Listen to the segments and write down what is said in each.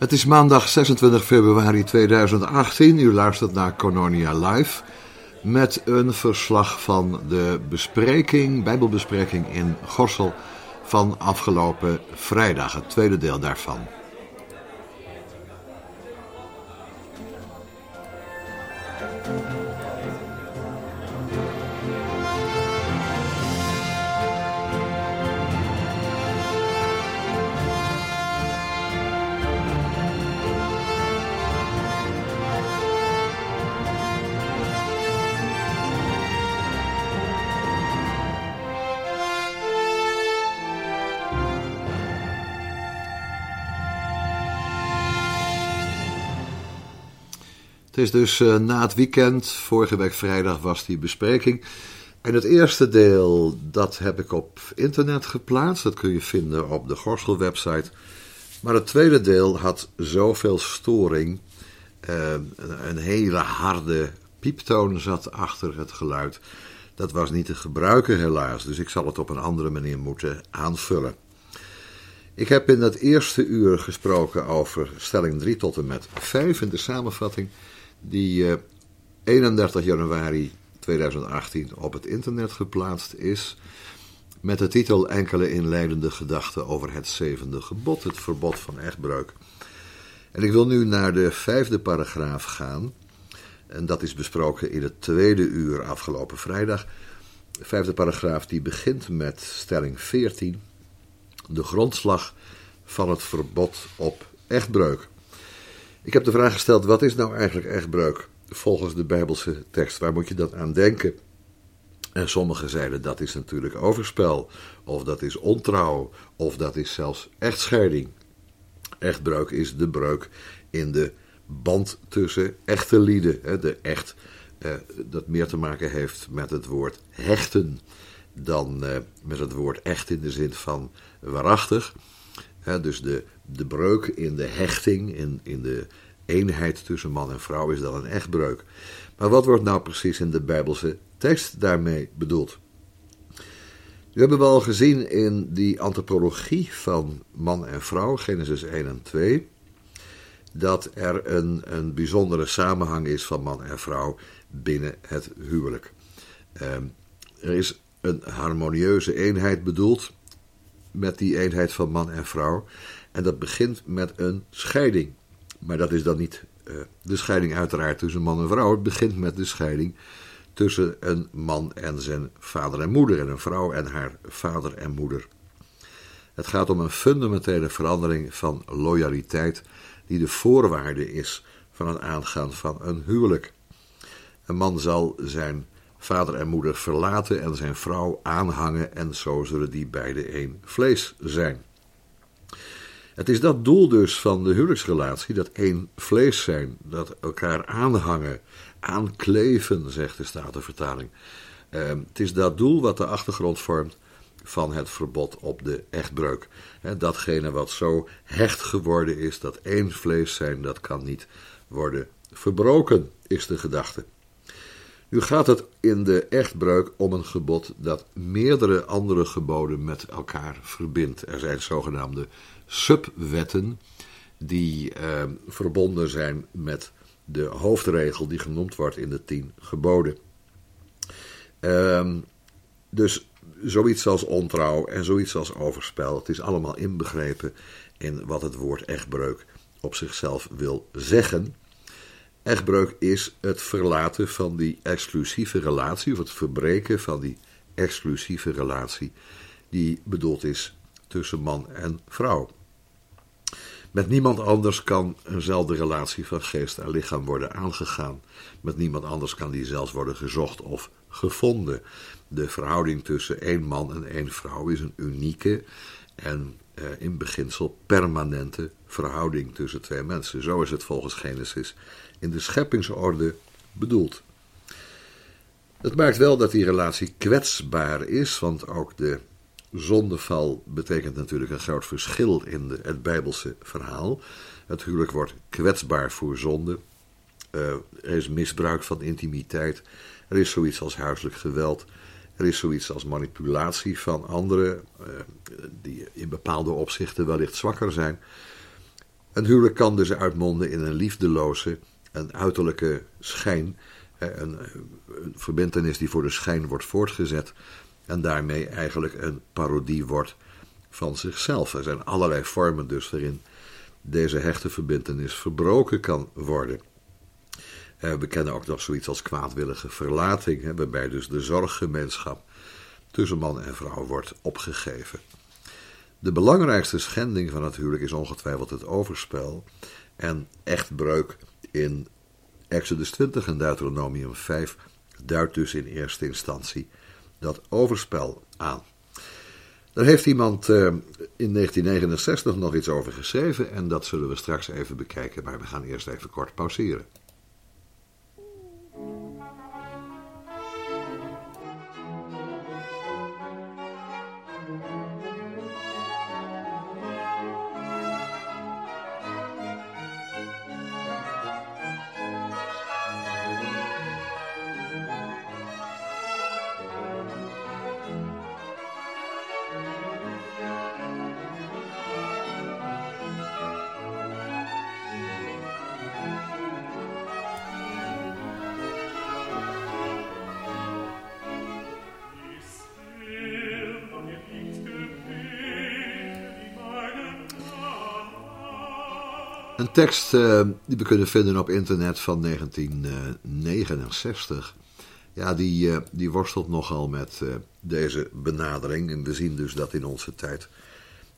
Het is maandag 26 februari 2018. U luistert naar Kononia Live met een verslag van de bespreking, Bijbelbespreking in Gorsel van afgelopen vrijdag, het tweede deel daarvan. Is dus uh, na het weekend, vorige week vrijdag was die bespreking. En het eerste deel, dat heb ik op internet geplaatst. Dat kun je vinden op de Gorsel website. Maar het tweede deel had zoveel storing. Uh, een hele harde pieptoon zat achter het geluid. Dat was niet te gebruiken helaas, dus ik zal het op een andere manier moeten aanvullen. Ik heb in het eerste uur gesproken over stelling 3 tot en met 5 in de samenvatting die uh, 31 januari 2018 op het internet geplaatst is. Met de titel Enkele inleidende gedachten over het zevende gebod, het verbod van echtbreuk. En ik wil nu naar de vijfde paragraaf gaan. En dat is besproken in het tweede uur afgelopen vrijdag. De vijfde paragraaf die begint met stelling 14. De grondslag van het verbod op echtbreuk. Ik heb de vraag gesteld: wat is nou eigenlijk echtbreuk volgens de Bijbelse tekst? Waar moet je dat aan denken? En sommigen zeiden dat is natuurlijk overspel, of dat is ontrouw, of dat is zelfs echtscheiding. Echtbreuk is de breuk in de band tussen echte lieden. De echt, eh, dat meer te maken heeft met het woord hechten dan eh, met het woord echt in de zin van waarachtig. dus de, de breuk in de hechting, in, in de eenheid tussen man en vrouw, is dan een echtbreuk. Maar wat wordt nou precies in de Bijbelse tekst daarmee bedoeld? We hebben wel gezien in die antropologie van man en vrouw, Genesis 1 en 2, dat er een, een bijzondere samenhang is van man en vrouw binnen het huwelijk. Ehm, er is een harmonieuze eenheid bedoeld met die eenheid van man en vrouw. En dat begint met een scheiding. Maar dat is dan niet uh, de scheiding uiteraard tussen man en vrouw. Het begint met de scheiding tussen een man en zijn vader en moeder. En een vrouw en haar vader en moeder. Het gaat om een fundamentele verandering van loyaliteit die de voorwaarde is van het aangaan van een huwelijk. Een man zal zijn vader en moeder verlaten en zijn vrouw aanhangen en zo zullen die beide één vlees zijn. Het is dat doel dus van de huwelijksrelatie, dat één vlees zijn, dat elkaar aanhangen, aankleven, zegt de Statenvertaling. Uh, het is dat doel wat de achtergrond vormt van het verbod op de echtbreuk. datgene wat zo hecht geworden is, dat één vlees zijn, dat kan niet worden verbroken, is de gedachte. Nu gaat het in de echtbreuk om een gebod dat meerdere andere geboden met elkaar verbindt. Er zijn zogenaamde subwetten die eh, verbonden zijn met de hoofdregel die genoemd wordt in de tien geboden. Ehm, dus zoiets als ontrouw en zoiets als overspel. Het is allemaal inbegrepen in wat het woord echtbreuk op zichzelf wil zeggen. Echtbreuk is het verlaten van die exclusieve relatie, of het verbreken van die exclusieve relatie die bedoeld is tussen man en vrouw. Met niemand anders kan eenzelfde relatie van geest en lichaam worden aangegaan. Met niemand anders kan die zelfs worden gezocht of gevonden. De verhouding tussen één man en één vrouw is een unieke en eh, in beginsel permanente verhouding tussen twee mensen. Zo is het volgens Genesis in de scheppingsorde bedoeld. Het maakt wel dat die relatie kwetsbaar is, want ook de zondeval betekent natuurlijk een groot verschil in het Bijbelse verhaal. Het huwelijk wordt kwetsbaar voor zonde. Uh, er is misbruik van intimiteit. Er is zoiets als huiselijk geweld. Er is zoiets als manipulatie van anderen uh, die in bepaalde opzichten wellicht zwakker zijn. Een huwelijk kan dus uitmonden in een liefdeloze, een uiterlijke schijn, een, een verbintenis die voor de schijn wordt voortgezet en daarmee eigenlijk een parodie wordt van zichzelf. Er zijn allerlei vormen dus waarin deze hechte verbintenis verbroken kan worden. Eh, we kennen ook nog zoiets als kwaadwillige verlating, waarbij dus de zorggemeenschap tussen man en vrouw wordt opgegeven. De belangrijkste schending van het huwelijk is ongetwijfeld het overspel en echtbreuk in Exodus 20 en Deuteronomium 5 duidt dus in eerste instantie dat overspel aan. Daar heeft iemand uh, in 1969 nog iets over geschreven en dat zullen we straks even bekijken, maar we gaan eerst even kort pauzeren. Een tekst uh, die we kunnen vinden op internet van 1969. Ja, die, uh, die worstelt nogal met deze benadering. En we zien dus dat in onze tijd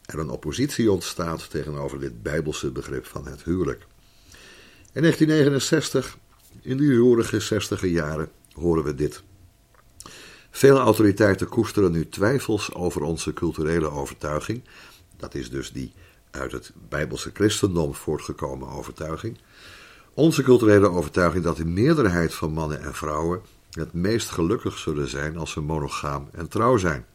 er een oppositie ontstaat tegenover dit bijbelse begrip van het huwelijk. In 1969, in die roerige 60 jaren, horen we dit. Veel autoriteiten koesteren nu twijfels over onze culturele overtuiging. Dat is dus die uit het Bijbelse christendom voortgekomen overtuiging. Onze culturele overtuiging dat de meerderheid van mannen en vrouwen het meest gelukkig zullen zijn als ze monogaam en trouw zijn.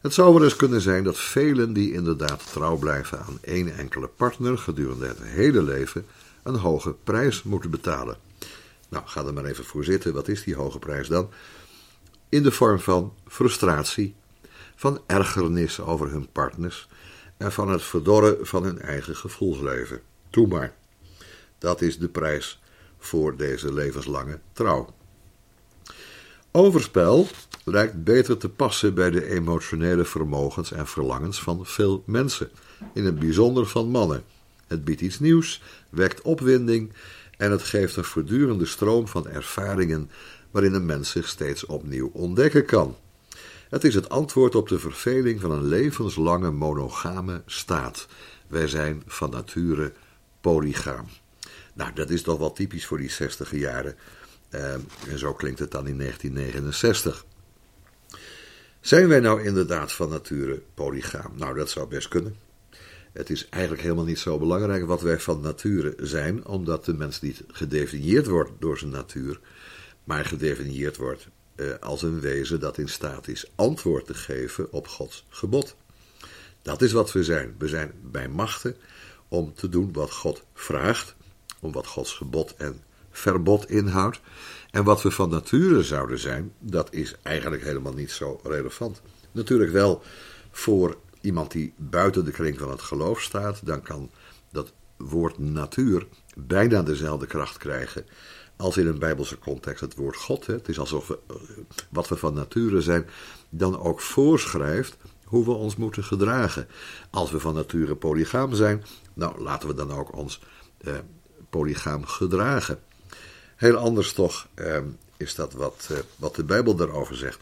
Het zou wel eens kunnen zijn dat velen die inderdaad trouw blijven aan één enkele partner gedurende het hele leven een hoge prijs moeten betalen. Nou, ga er maar even voor zitten. Wat is die hoge prijs dan? In de vorm van frustratie, van ergernis over hun partners en van het verdorren van hun eigen gevoelsleven. Toe maar. Dat is de prijs voor deze levenslange trouw. Overspel lijkt beter te passen bij de emotionele vermogens en verlangens van veel mensen, in het bijzonder van mannen. Het biedt iets nieuws, wekt opwinding en het geeft een voortdurende stroom van ervaringen waarin een mens zich steeds opnieuw ontdekken kan. Het is het antwoord op de verveling van een levenslange monogame staat. Wij zijn van nature polygaam. Nou, dat is toch wel typisch voor die 60 jaren. Uh, en zo klinkt het dan in 1969. Zijn wij nou inderdaad van nature polygaam? Nou, dat zou best kunnen. Het is eigenlijk helemaal niet zo belangrijk wat wij van nature zijn, omdat de mens niet gedefinieerd wordt door zijn natuur, maar gedefinieerd wordt eh, als een wezen dat in staat is antwoord te geven op Gods gebod. Dat is wat we zijn. We zijn bij machten om te doen wat God vraagt, om wat Gods gebod en verbod inhoudt. En wat we van nature zouden zijn, dat is eigenlijk helemaal niet zo relevant. Natuurlijk wel voor iemand die buiten de kring van het geloof staat, dan kan dat woord natuur bijna dezelfde kracht krijgen als in een bijbelse context het woord God, het is alsof eh, wat we van nature zijn, dan ook voorschrijft hoe we ons moeten gedragen. Als we van nature polygaam zijn, nou laten we dan ook ons eh, polygaam gedragen. Heel anders toch eh, is dat wat, eh, wat de Bijbel daarover zegt.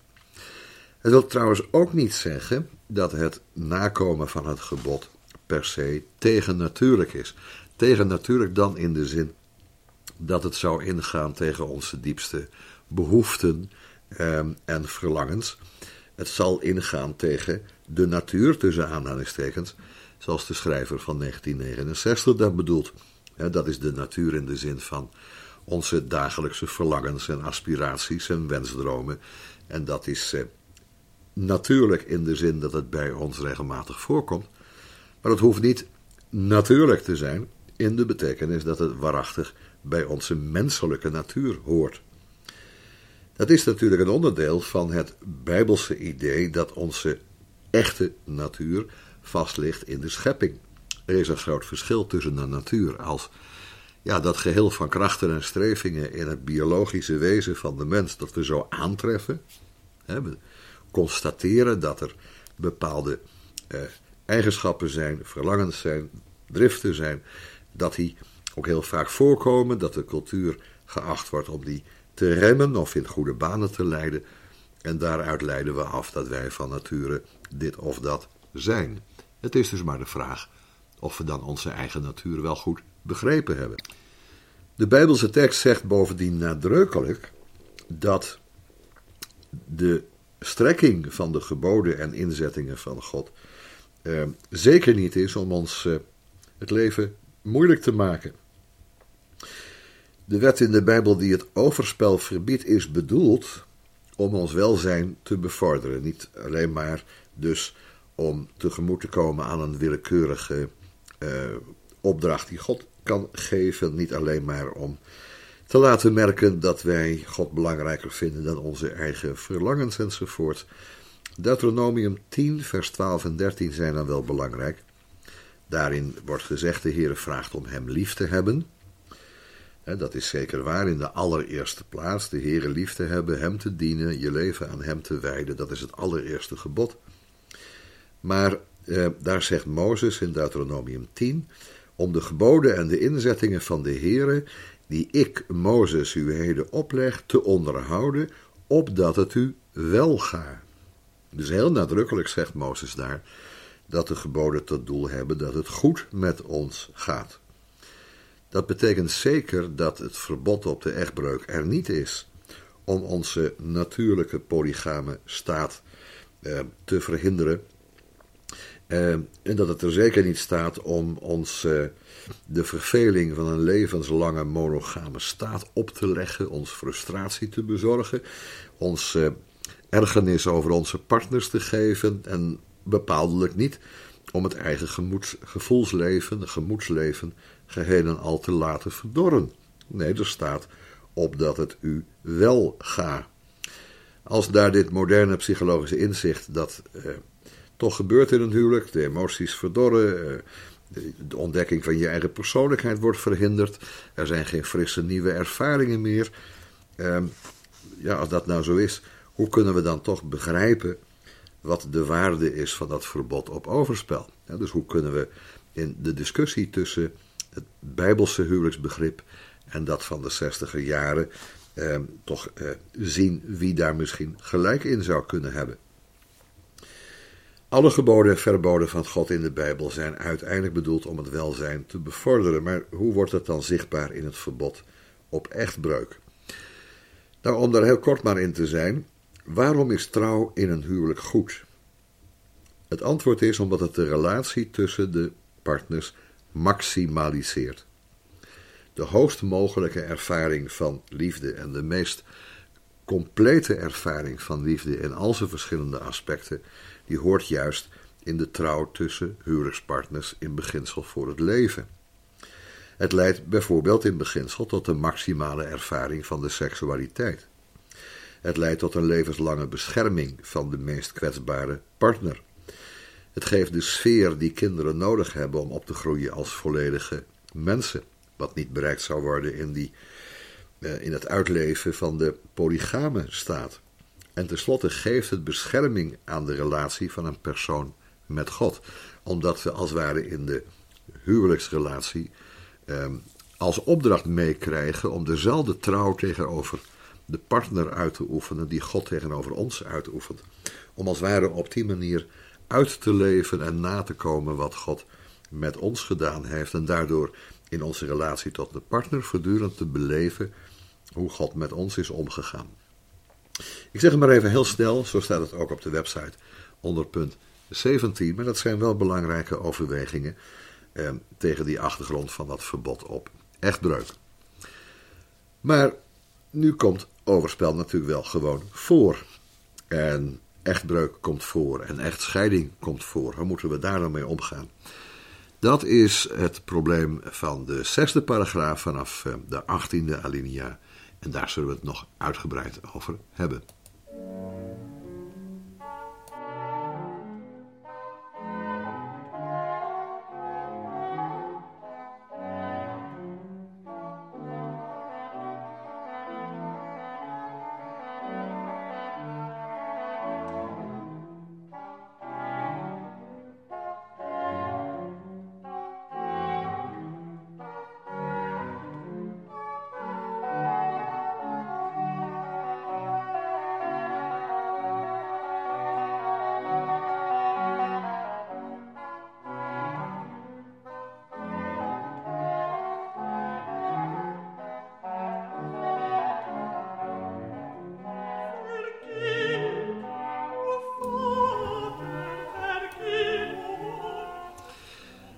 Het wil trouwens ook niet zeggen dat het nakomen van het gebod per se tegennatuurlijk is. Tegennatuurlijk dan in de zin dat het zou ingaan tegen onze diepste behoeften eh, en verlangens. Het zal ingaan tegen de natuur, tussen aanhalingstekens, zoals de schrijver van 1969 dat bedoelt. dat is de natuur in de zin van onze dagelijkse verlangens en aspiraties en wensdromen. En dat is eh, natuurlijk in de zin dat het bij ons regelmatig voorkomt. Maar het hoeft niet natuurlijk te zijn in de betekenis dat het waarachtig bij onze menselijke natuur hoort. Dat is natuurlijk een onderdeel van het bijbelse idee dat onze echte natuur vast ligt in de schepping. Er is een groot verschil tussen de natuur als ja, dat geheel van krachten en strevingen in het biologische wezen van de mens dat we zo aantreffen. Hè, we constateren dat er bepaalde eh, eigenschappen zijn, verlangens zijn, driften zijn, dat die ook heel vaak voorkomen, dat de cultuur geacht wordt om die te remmen of in goede banen te leiden. En daaruit leiden we af dat wij van nature dit of dat zijn. Het is dus maar de vraag of we dan onze eigen natuur wel goed begrepen hebben. De Bijbelse tekst zegt bovendien nadrukkelijk dat de strekking van de geboden en inzettingen van God eh, zeker niet is om ons eh, het leven moeilijk te maken. De wet in de Bijbel die het overspel verbiedt, is bedoeld om ons welzijn te bevorderen. Niet alleen maar dus om tegemoet te komen aan een willekeurige uh, opdracht die God kan geven. Niet alleen maar om te laten merken dat wij God belangrijker vinden dan onze eigen verlangens enzovoort. Deuteronomium 10, vers 12 en 13 zijn dan wel belangrijk. Daarin wordt gezegd: de Heer vraagt om hem lief te hebben. Dat is zeker waar in de allereerste plaats. De Heere lief te hebben, hem te dienen, je leven aan hem te wijden. Dat is het allereerste gebod. Maar eh, daar zegt Mozes in Deuteronomium 10: om de geboden en de inzettingen van de Heere, die ik, Mozes, u heden opleg, te onderhouden, opdat het u wel gaat. Dus heel nadrukkelijk zegt Mozes daar dat de geboden tot doel hebben dat het goed met ons gaat. Dat betekent zeker dat het verbod op de echtbreuk er niet is om onze natuurlijke polygame staat eh, te verhinderen. Uh, en dat het er zeker niet staat om ons uh, de verveling van een levenslange monogame staat op te leggen, ons frustratie te bezorgen, ons uh, ergernis over onze partners te geven en bepaaldelijk niet om het eigen gemoeds, gevoelsleven, gemoedsleven, geheel en al te laten verdorren. Nee, er staat op dat het u wel gaat. Als daar dit moderne psychologische inzicht dat toch gebeurt in een huwelijk. De emoties verdorren. Eh, de ontdekking van je eigen persoonlijkheid wordt verhinderd. Er zijn geen frisse nieuwe ervaringen meer. Ehm, ja, als dat nou zo is, hoe kunnen we dan toch begrijpen wat de waarde is van dat verbod op overspel? dus hoe kunnen we in de discussie tussen het bijbelse huwelijksbegrip en dat van de zestiger jaren eh, toch eh, zien wie daar misschien gelijk in zou kunnen hebben? Alle geboden en verboden van God in de Bijbel zijn uiteindelijk bedoeld om het welzijn te bevorderen. Maar hoe wordt het dan zichtbaar in het verbod op echtbreuk? Nou, om daar heel kort maar in te zijn, waarom is trouw in een huwelijk goed? Het antwoord is omdat het de relatie tussen de partners maximaliseert. De hoogst mogelijke ervaring van liefde en de meest complete ervaring van liefde in al zijn verschillende aspecten die hoort juist in de trouw tussen huwelijkspartners in beginsel voor het leven. Het leidt bijvoorbeeld in beginsel tot een maximale ervaring van de seksualiteit. Het leidt tot een levenslange bescherming van de meest kwetsbare partner. Het geeft de sfeer die kinderen nodig hebben om op te groeien als volledige mensen, wat niet bereikt zou worden in die eh, in het uitleven van de polygame staat. En tenslotte geeft het bescherming aan de relatie van een persoon met God. Omdat we als het ware in de huwelijksrelatie ehm, als opdracht meekrijgen om dezelfde trouw tegenover de partner uit te oefenen die God tegenover ons uitoefent. Om als het ware op die manier uit te leven en na te komen wat God met ons gedaan heeft. En daardoor in onze relatie tot de partner voortdurend te beleven hoe God met ons is omgegaan. Ik zeg het maar even heel snel, zo staat het ook op de website onder punt 17, maar dat zijn wel belangrijke overwegingen eh, tegen die achtergrond van dat verbod op echtbreuk. Maar nu komt overspel natuurlijk wel gewoon voor. En echtbreuk komt voor en echtscheiding komt voor. Hoe moeten we daar dan mee omgaan? Dat is het probleem van de zesde paragraaf vanaf eh, de achttiende alinea. En daar zullen we het nog uitgebreid over hebben.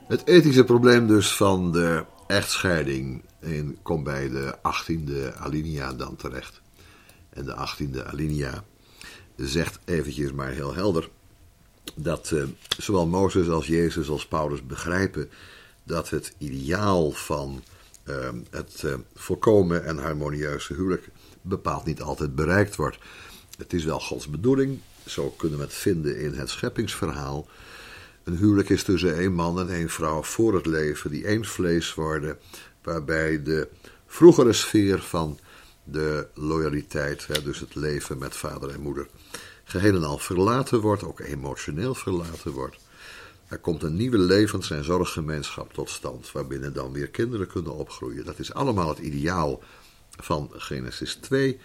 Het ethische probleem dus van de echtscheiding in, komt bij de 18e alinea dan terecht. En de 18e alinea zegt eventjes maar heel helder dat uh, zowel Mozes als Jezus als Paulus begrijpen dat het ideaal van uh, het uh, volkomen en harmonieuze huwelijk bepaald niet altijd bereikt wordt. Het is wel Gods bedoeling, zo kunnen we het vinden in het scheppingsverhaal. Een huwelijk is tussen één man en één vrouw voor het leven, die één vlees worden, waarbij de vroegere sfeer van de loyaliteit, dus het leven met vader en moeder, geheel en al verlaten wordt, ook emotioneel verlaten wordt. Er komt een nieuwe levens- en zorggemeenschap tot stand, waarbinnen dan weer kinderen kunnen opgroeien. Dat is allemaal het ideaal van Genesis 2.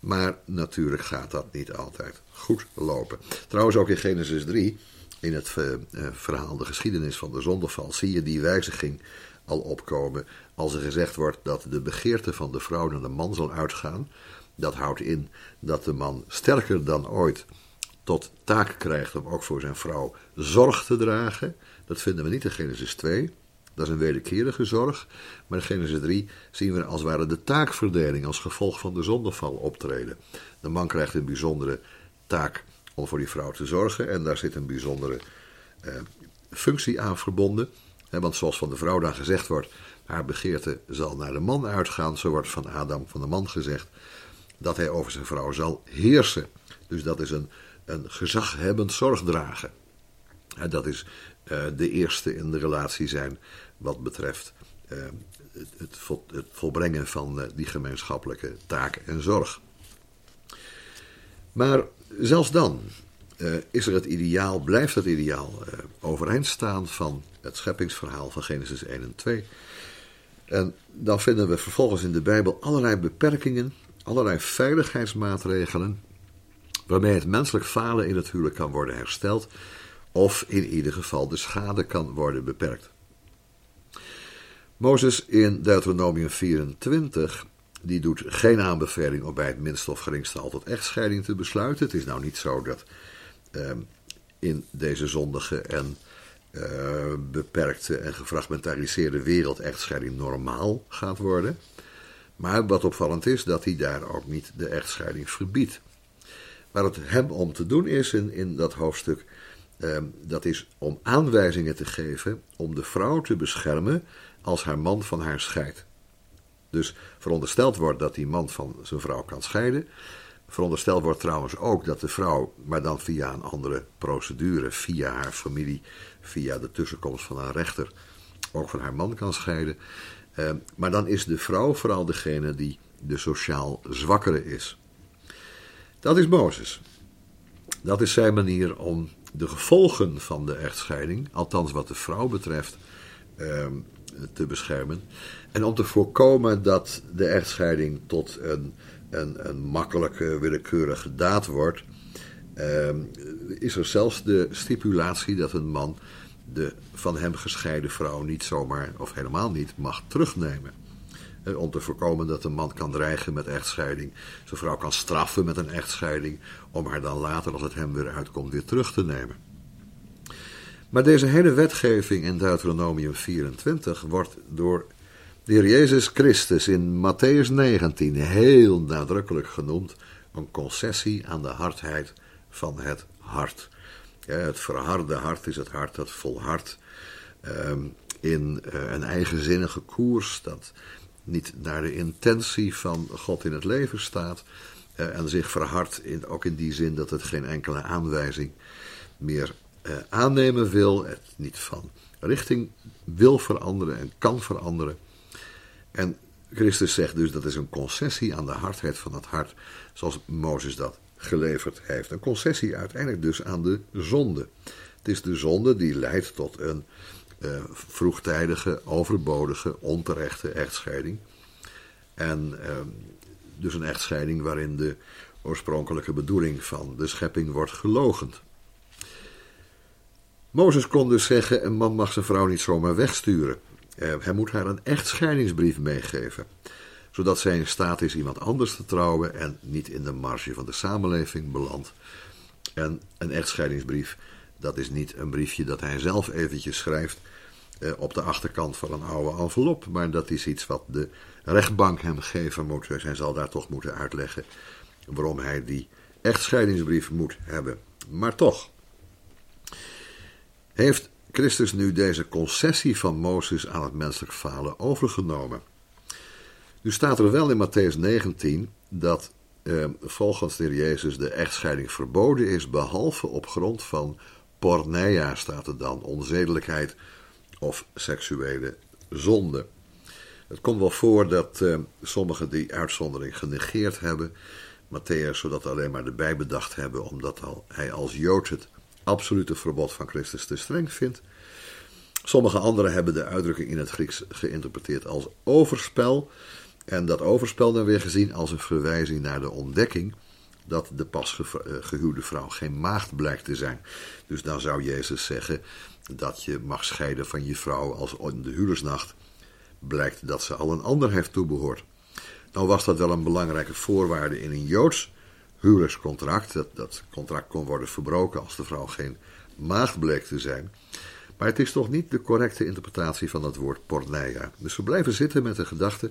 Maar natuurlijk gaat dat niet altijd goed lopen. Trouwens, ook in Genesis 3 in het eh, verhaal, de geschiedenis van de zondeval, zie je die wijziging al opkomen. Als er gezegd wordt dat de begeerte van de vrouw naar de man zal uitgaan, dat houdt in dat de man sterker dan ooit tot taak krijgt om ook voor zijn vrouw zorg te dragen. Dat vinden we niet in Genesis 2. Dat is een wederkerige zorg. Maar in Genesis 3 zien we als het ware de taakverdeling als gevolg van de zondeval optreden. De man krijgt een bijzondere taak om voor die vrouw te zorgen. En daar zit een bijzondere eh, functie aan verbonden. want zoals van de vrouw dan gezegd wordt, haar begeerte zal naar de man uitgaan. Zo wordt van Adam, van de man gezegd, dat hij over zijn vrouw zal heersen. Dus dat is een, een gezaghebbend zorgdragen. En dat is uh, de eerste in de relatie zijn wat betreft uh, het, het, vol, het, volbrengen van uh, die gemeenschappelijke taak en zorg. Maar zelfs dan uh, is er het ideaal, blijft het ideaal uh, overeind staan van het scheppingsverhaal van Genesis 1 en 2. En dan vinden we vervolgens in de Bijbel allerlei beperkingen, allerlei veiligheidsmaatregelen, waarmee het menselijk falen in het huwelijk kan worden hersteld, of in ieder geval de schade kan worden beperkt. Mozes in Deuteronomium 24 die doet geen aanbeveling om bij het minste of geringste al tot echtscheiding te besluiten. Het is nou niet zo dat uh, in deze zondige en uh, beperkte en gefragmentariseerde wereld echtscheiding normaal gaat worden. Maar wat opvallend is, dat hij daar ook niet de echtscheiding verbiedt. Waar het hem om te doen is in, in dat hoofdstuk, uh, dat is om aanwijzingen te geven om de vrouw te beschermen als haar man van haar scheidt. Dus verondersteld wordt dat die man van zijn vrouw kan scheiden. Verondersteld wordt trouwens ook dat de vrouw, maar dan via een andere procedure, via haar familie, via de tussenkomst van een rechter, ook van haar man kan scheiden. Uh, maar dan is de vrouw vooral degene die de sociaal zwakkere is. Dat is Mozes. Dat is zijn manier om de gevolgen van de echtscheiding, althans wat de vrouw betreft, ehm, te beschermen. En om te voorkomen dat de echtscheiding tot een, een, een makkelijke, willekeurige daad wordt, ehm, is er zelfs de stipulatie dat een man de van hem gescheiden vrouw niet zomaar of helemaal niet mag terugnemen. Eh, om te voorkomen dat een man kan dreigen met echtscheiding, zijn vrouw kan straffen met een echtscheiding, om haar dan later, als het hem weer uitkomt, weer terug te nemen. Maar deze hele wetgeving in Deuteronomium 24 wordt door de heer Jezus Christus in Matthäus 19 heel nadrukkelijk genoemd een concessie aan de hardheid van het hart. het verharde hart is het hart dat volhardt ehm, in uh, een eigenzinnige koers, dat niet naar de intentie van God in het leven staat uh, en zich verhardt, ook in die zin dat het geen enkele aanwijzing meer uh, aannemen wil, het niet van richting wil veranderen en kan veranderen. En Christus zegt dus dat is een concessie aan de hardheid van het hart, zoals Mozes dat geleverd heeft. Een concessie uiteindelijk dus aan de zonde. Het is de zonde die leidt tot een uh, vroegtijdige, overbodige, onterechte echtscheiding. En uh, dus een echtscheiding waarin de oorspronkelijke bedoeling van de schepping wordt gelogend. Mozes kon dus zeggen: een man mag zijn vrouw niet zomaar wegsturen. Uh, hij moet haar een echtscheidingsbrief meegeven, zodat zij in staat is iemand anders te trouwen en niet in de marge van de samenleving belandt. En een echtscheidingsbrief, dat is niet een briefje dat hij zelf eventjes schrijft uh, op de achterkant van een oude envelop, maar dat is iets wat de rechtbank hem geven moet. Dus zal daar toch moeten uitleggen waarom hij die echtscheidingsbrief moet hebben. Maar toch, heeft Christus nu deze concessie van Mozes aan het menselijk falen overgenomen. Nu staat er wel in Matthäus 19 dat eh, volgens de Jezus de echtscheiding verboden is, behalve op grond van porneia, staat er dan, onzedelijkheid of seksuele zonde. Het komt wel voor dat uh, sommigen die uitzondering genegeerd hebben, Matthäus, zodat alleen maar erbij bedacht hebben, omdat al, hij als Jood het absolute verbod van Christus te streng vindt. Sommige anderen hebben de uitdrukking in het Grieks geïnterpreteerd als overspel. En dat overspel dan weer gezien als een verwijzing naar de ontdekking dat de pas eh, gehuwde vrouw geen maagd blijkt te zijn. Dus dan zou Jezus zeggen dat je mag scheiden van je vrouw als in de huwelijksnacht blijkt dat ze al een ander heeft toebehoord. Nou was dat wel een belangrijke voorwaarde in een Joods huwelijkscontract. Dat, dat contract kon worden verbroken als de vrouw geen maagd bleek te zijn. Maar het is toch niet de correcte interpretatie van het woord porneia. Dus we blijven zitten met de gedachte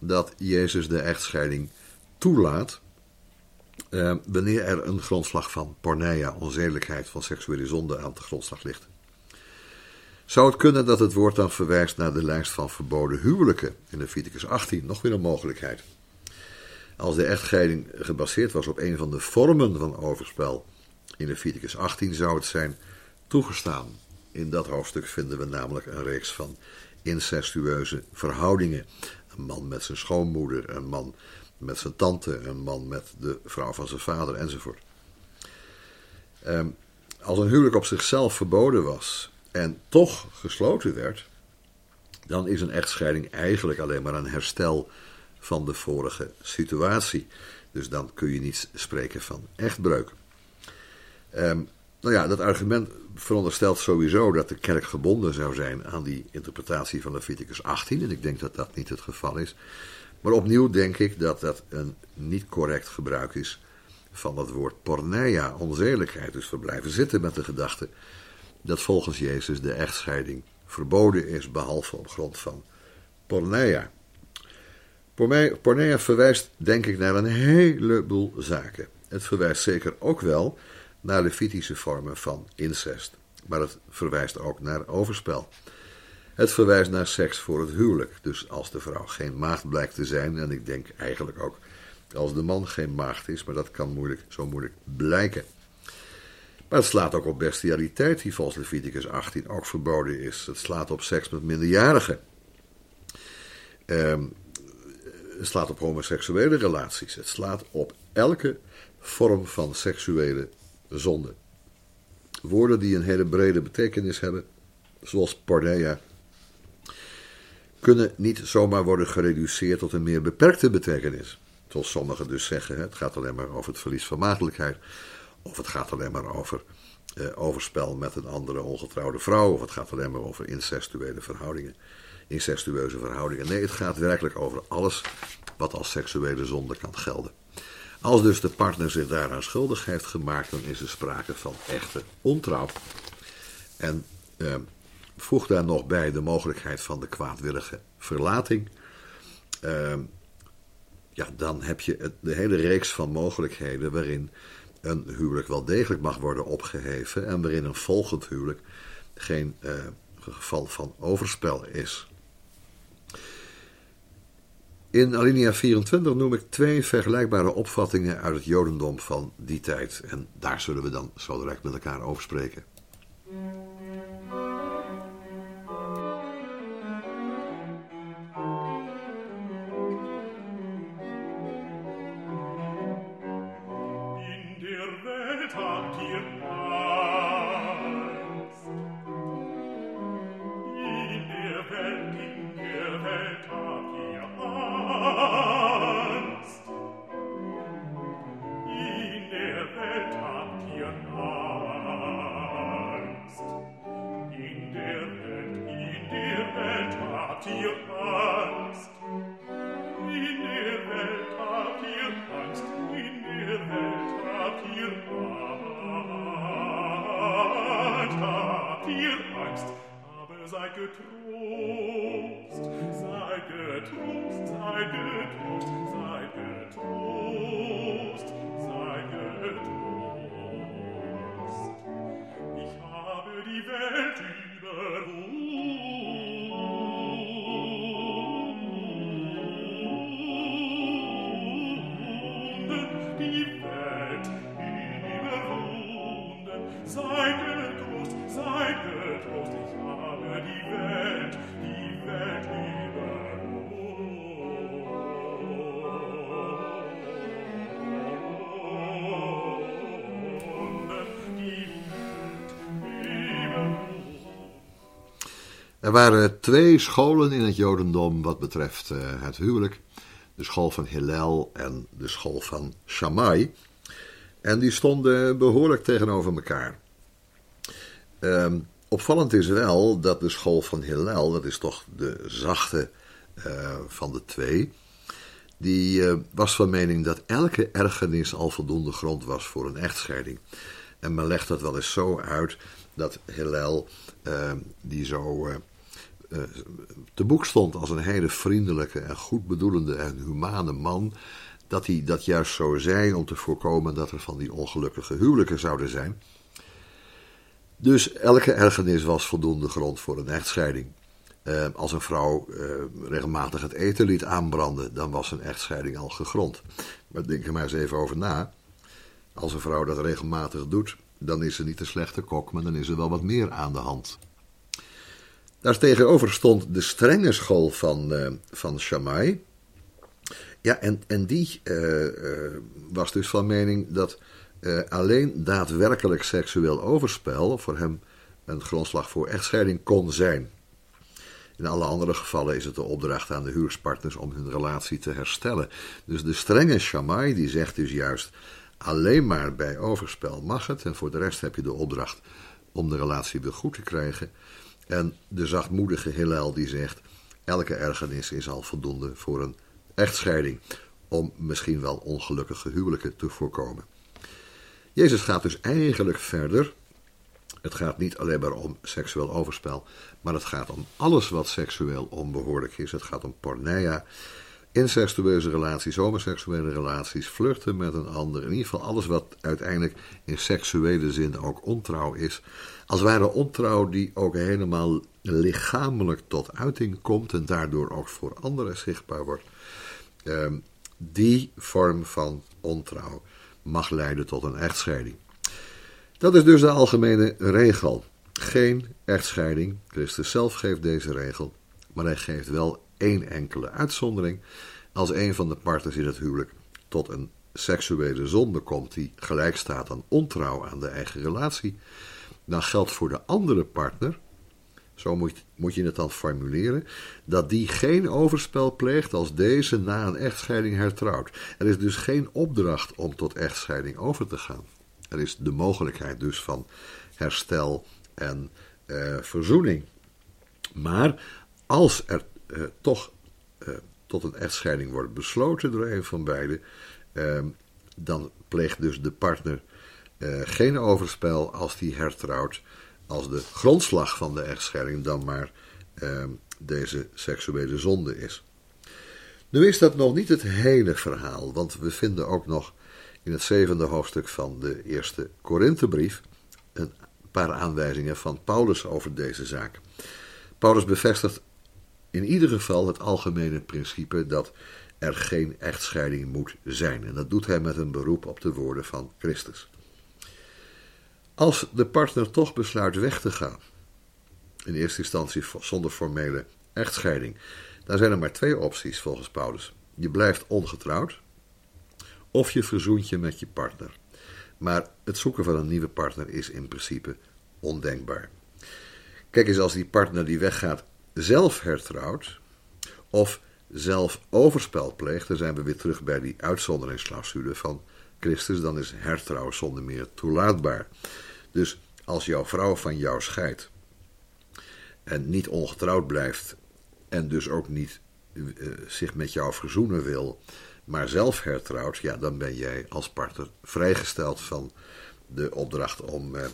dat Jezus de echtscheiding toelaat. Eh, wanneer er een grondslag van porneia, onzedelijkheid, van seksuele zonde aan de grondslag ligt. Zou het kunnen dat het woord dan verwijst naar de lijst van verboden huwelijken in Leviticus 18? Nog weer een mogelijkheid. Als de echtscheiding gebaseerd was op een van de vormen van overspel in Leviticus 18, zou het zijn toegestaan. In dat hoofdstuk vinden we namelijk een reeks van incestueuze verhoudingen. Een man met zijn schoonmoeder, een man met zijn tante, een man met de vrouw van zijn vader enzovoort. Um, als een huwelijk op zichzelf verboden was en toch gesloten werd, dan is een echtscheiding eigenlijk alleen maar een herstel van de vorige situatie. Dus dan kun je niet spreken van echtbreuk. Um, nou ja, dat argument veronderstelt sowieso dat de kerk gebonden zou zijn aan die interpretatie van Leviticus 18. En ik denk dat dat niet het geval is. Maar opnieuw denk ik dat dat een niet correct gebruik is van dat woord porneia, onzedelijkheid. Dus we blijven zitten met de gedachte dat volgens Jezus de echtscheiding verboden is, behalve op grond van porneia. Porneia verwijst denk ik naar een heleboel zaken. Het verwijst zeker ook wel naar Levitische vormen van incest. Maar het verwijst ook naar overspel. Het verwijst naar seks voor het huwelijk. Dus als de vrouw geen maagd blijkt te zijn, en ik denk eigenlijk ook als de man geen maagd is, maar dat kan moeilijk, zo moeilijk blijken. Maar het slaat ook op bestialiteit, die volgens Leviticus 18 ook verboden is. Het slaat op seks met minderjarigen. Um, slaat op homoseksuele relaties. Het slaat op elke vorm van seksuele zonde. Woorden die een hele brede betekenis hebben, zoals porneia, kunnen niet zomaar worden gereduceerd tot een meer beperkte betekenis. Zoals sommigen dus zeggen, het gaat alleen maar over het verlies van maagdelijkheid. Of het gaat alleen maar over eh, overspel met een andere ongetrouwde vrouw. Of het gaat alleen maar over incestuele verhoudingen. Incestueuze verhoudingen. Nee, het gaat werkelijk over alles wat als seksuele zonde kan gelden. Als dus de partner zich daaraan schuldig heeft gemaakt, dan is er sprake van echte ontrouw. En eh, voeg daar nog bij de mogelijkheid van de kwaadwillige verlating. Eh, ja, dan heb je de hele reeks van mogelijkheden waarin een huwelijk wel degelijk mag worden opgeheven en waarin een volgend huwelijk geen eh, geval van overspel is. In alinea 24 noem ik twee vergelijkbare opvattingen uit het Jodendom van die tijd. En daar zullen we dan zo direct met elkaar over spreken. Er waren twee scholen in het Jodendom wat betreft uh, het huwelijk. De school van Hillel en de school van Shammai. En die stonden behoorlijk tegenover elkaar. Um, opvallend is wel dat de school van Hillel, dat is toch de zachte uh, van de twee, die uh, was van mening dat elke ergernis al voldoende grond was voor een echtscheiding. En men legt dat wel eens zo uit dat Hillel, uh, die zo te boek stond als een hele vriendelijke en goedbedoelende en humane man, dat hij dat juist zou zijn om te voorkomen dat er van die ongelukkige huwelijken zouden zijn. Dus elke ergernis was voldoende grond voor een echtscheiding. Uh, als een vrouw uh, regelmatig het eten liet aanbranden, dan was een echtscheiding al gegrond. Maar denk er maar eens even over na. Als een vrouw dat regelmatig doet, dan is ze niet een slechte kok, maar dan is er wel wat meer aan de hand. Daar tegenover stond de strenge school van, uh, van Shammai. Ja, en, en die uh, uh, was dus van mening dat alleen daadwerkelijk seksueel overspel voor hem een grondslag voor echtscheiding kon zijn. In alle andere gevallen is het de opdracht aan de huwelijkspartners om hun relatie te herstellen. Dus de strenge Shammai die zegt dus juist alleen maar bij overspel mag het en voor de rest heb je de opdracht om de relatie weer goed te krijgen. En de zachtmoedige Hillel die zegt: elke ergernis is al voldoende voor een echtscheiding, om misschien wel ongelukkige huwelijken te voorkomen. Jezus gaat dus eigenlijk verder. Het gaat niet alleen maar om seksueel overspel, maar het gaat om alles wat seksueel onbehoorlijk is. Het gaat om porneia, incestueuze relaties, homoseksuele relaties, vluchten met een ander. In ieder geval alles wat uiteindelijk in seksuele zin ook ontrouw is. Als ware ontrouw die ook helemaal lichamelijk tot uiting komt en daardoor ook voor anderen zichtbaar wordt. Ehm, die vorm van ontrouw mag leiden tot een echtscheiding. Dat is dus de algemene regel. Geen echtscheiding. Christus zelf geeft deze regel, maar hij geeft wel één enkele uitzondering. als een van de partners in het huwelijk tot een seksuele zonde komt die gelijk staat aan ontrouw aan de eigen relatie, dan geldt voor de andere partner, zo moet, moet je het dan formuleren, dat die geen overspel pleegt als deze na een echtscheiding hertrouwt. Er is dus geen opdracht om tot echtscheiding over te gaan. Er is de mogelijkheid dus van herstel en eh, verzoening. Maar als er eh, toch eh, tot een echtscheiding wordt besloten door een van beiden, Ehm, dan pleegt dus de partner eh, geen overspel als die hertrouwt, als de grondslag van de echtscheiding dan maar ehm, deze seksuele zonde is. Nu is dat nog niet het hele verhaal, want we vinden ook nog in het zevende hoofdstuk van de eerste Korinthebrief een paar aanwijzingen van Paulus over deze zaak. Paulus bevestigt in ieder geval het algemene principe dat er geen echtscheiding moet zijn. En dat doet hij met een beroep op de woorden van Christus. Als de partner toch besluit weg te gaan, in eerste instantie zonder formele echtscheiding, dan zijn er maar twee opties volgens Paulus. Je blijft ongetrouwd of je verzoent je met je partner. Maar het zoeken van een nieuwe partner is in principe ondenkbaar. Kijk eens, als die partner die weggaat zelf hertrouwt, of zelf overspel pleegt, dan zijn we weer terug bij die uitzonderingsclausule van Christus, dan is hertrouw zonder meer toelaatbaar. Dus als jouw vrouw van jou scheidt en niet ongetrouwd blijft en dus ook niet uh, zich met jou verzoenen wil, maar zelf hertrouwt, ja, dan ben jij als partner vrijgesteld van de opdracht om, uh,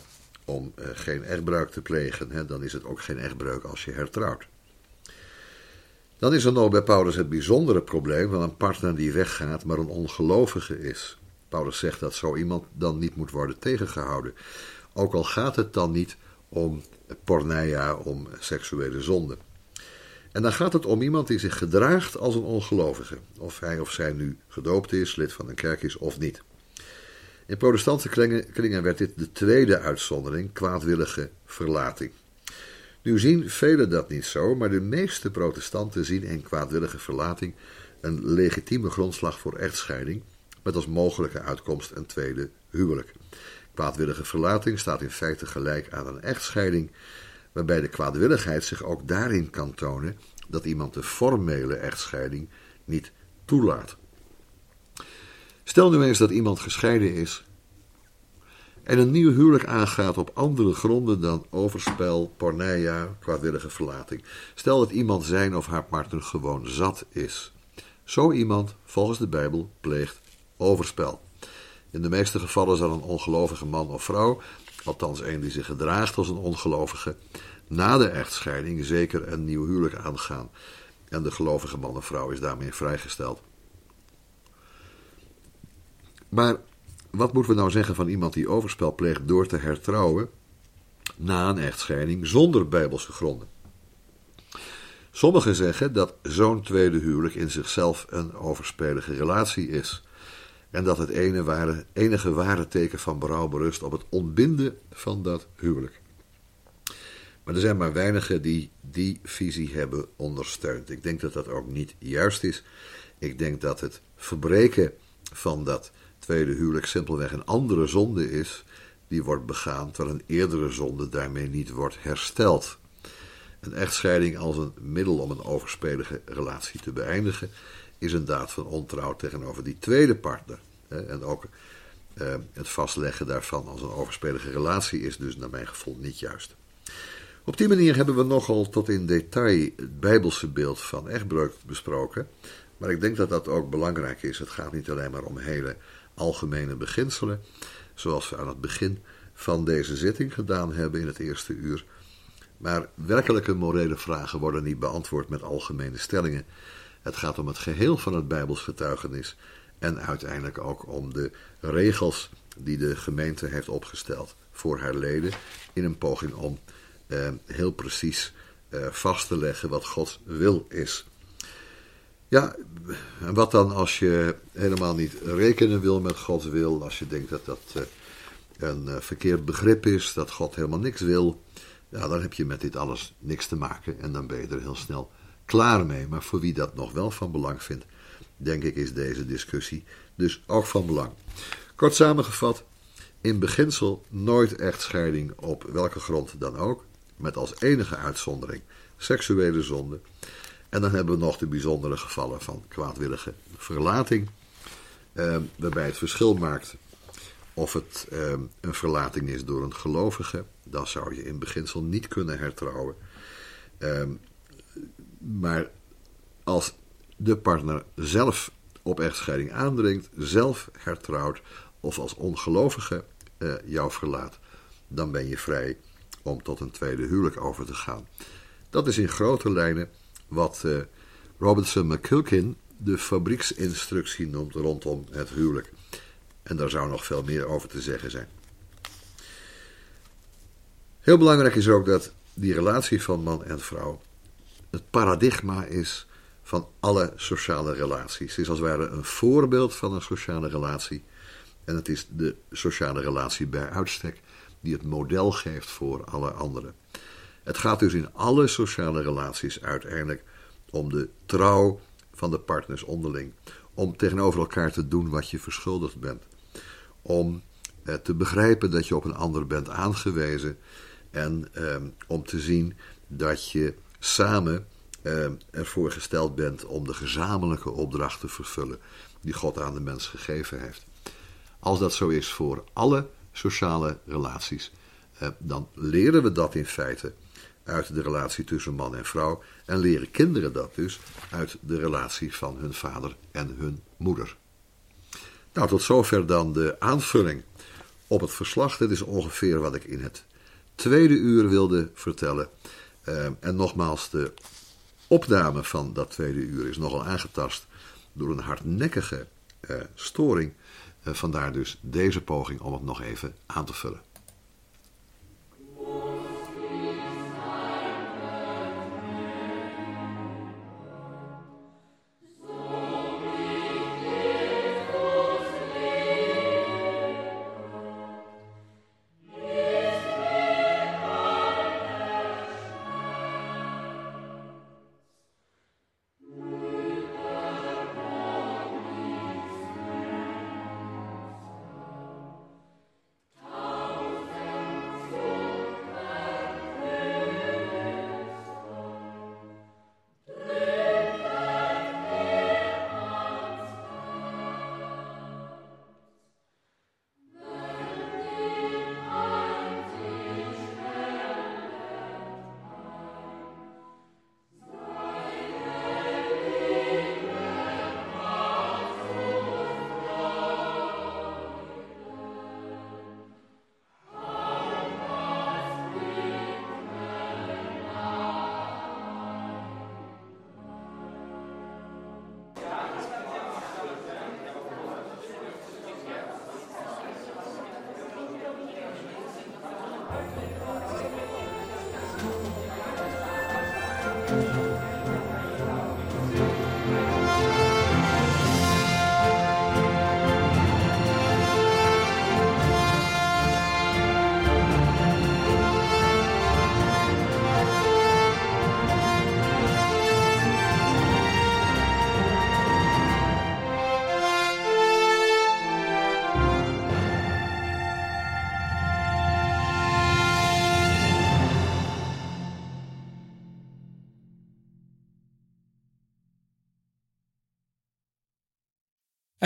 om uh, geen echtbruik te plegen. Hè? Dan is het ook geen echtbreuk als je hertrouwt. Dan is er nog bij Paulus het bijzondere probleem van een partner die weggaat, maar een ongelovige is. Paulus zegt dat zo iemand dan niet moet worden tegengehouden. Ook al gaat het dan niet om porneia, om seksuele zonde. En dan gaat het om iemand die zich gedraagt als een ongelovige. Of hij of zij nu gedoopt is, lid van een kerk is of niet. In protestantse kringen werd dit de tweede uitzondering, kwaadwillige verlating. Nu zien velen dat niet zo, maar de meeste protestanten zien in kwaadwillige verlating een legitieme grondslag voor echtscheiding, met als mogelijke uitkomst een tweede huwelijk. Kwaadwillige verlating staat in feite gelijk aan een echtscheiding, waarbij de kwaadwilligheid zich ook daarin kan tonen dat iemand de formele echtscheiding niet toelaat. Stel nu eens dat iemand gescheiden is en een nieuw huwelijk aangaat op andere gronden dan overspel, porneia, kwaadwillige verlating. Stel dat iemand zijn of haar partner gewoon zat is. Zo iemand, volgens de Bijbel, pleegt overspel. In de meeste gevallen zal een ongelovige man of vrouw, althans een die zich gedraagt als een ongelovige, na de echtscheiding zeker een nieuw huwelijk aangaan. En de gelovige man of vrouw is daarmee vrijgesteld. Maar wat moeten we nou zeggen van iemand die overspel pleegt door te hertrouwen na een echtscheiding zonder bijbelse gronden? Sommigen zeggen dat zo'n tweede huwelijk in zichzelf een overspelige relatie is. En dat het ene ware, enige ware teken van berouw berust op het ontbinden van dat huwelijk. Maar er zijn maar weinigen die die visie hebben ondersteund. Ik denk dat dat ook niet juist is. Ik denk dat het verbreken van dat tweede huwelijk simpelweg een andere zonde is die wordt begaan, terwijl een eerdere zonde daarmee niet wordt hersteld. Een echtscheiding als een middel om een overspelige relatie te beëindigen is een daad van ontrouw tegenover die tweede partner. En ook eh, het vastleggen daarvan als een overspelige relatie is dus naar mijn gevoel niet juist. Op die manier hebben we nogal tot in detail het bijbelse beeld van echtbreuk besproken. Maar ik denk dat dat ook belangrijk is. Het gaat niet alleen maar om hele algemene beginselen, zoals we aan het begin van deze zitting gedaan hebben in het eerste uur. Maar werkelijke morele vragen worden niet beantwoord met algemene stellingen. Het gaat om het geheel van het Bijbels getuigenis en uiteindelijk ook om de regels die de gemeente heeft opgesteld voor haar leden in een poging om eh, heel precies eh, vast te leggen wat Gods wil is. Ja, en wat dan als je helemaal niet rekenen wil met Gods wil, als je denkt dat dat eh, een eh, verkeerd begrip is, dat God helemaal niks wil, ja, dan heb je met dit alles niks te maken en dan ben je er heel snel klaar mee. Maar voor wie dat nog wel van belang vindt, denk ik, is deze discussie dus ook van belang. Kort samengevat, in beginsel nooit echtscheiding op welke grond dan ook, met als enige uitzondering seksuele zonde. En dan hebben we nog de bijzondere gevallen van kwaadwillige verlating, eh, waarbij het verschil maakt of het eh, een verlating is door een gelovige. Dan zou je in beginsel niet kunnen hertrouwen. Eh, maar als de partner zelf op echtscheiding aandringt, zelf hertrouwt of als ongelovige uh, jou verlaat, dan ben je vrij om tot een tweede huwelijk over te gaan. Dat is in grote lijnen wat uh, Robertson McCulkin de fabrieksinstructie noemt rondom het huwelijk. En daar zou nog veel meer over te zeggen zijn. Heel belangrijk is ook dat die relatie van man en vrouw het paradigma is van alle sociale relaties. Het is als het ware een voorbeeld van een sociale relatie. En het is de sociale relatie bij uitstek die het model geeft voor alle anderen. Het gaat dus in alle sociale relaties uiteindelijk om de trouw van de partners onderling. Om tegenover elkaar te doen wat je verschuldigd bent. Om eh, te begrijpen dat je op een ander bent aangewezen. En eh, om te zien dat je samen uh, ervoor gesteld bent om de gezamenlijke opdracht te vervullen die God aan de mens gegeven heeft. Als dat zo is voor alle sociale relaties, uh, dan leren we dat in feite uit de relatie tussen man en vrouw en leren kinderen dat dus uit de relatie van hun vader en hun moeder. Nou, tot zover dan de aanvulling op het verslag. Dit is ongeveer wat ik in het tweede uur wilde vertellen. Uh, en nogmaals, de opname van dat tweede uur is nogal aangetast door een hardnekkige uh, storing. Uh, vandaar dus deze poging om het nog even aan te vullen.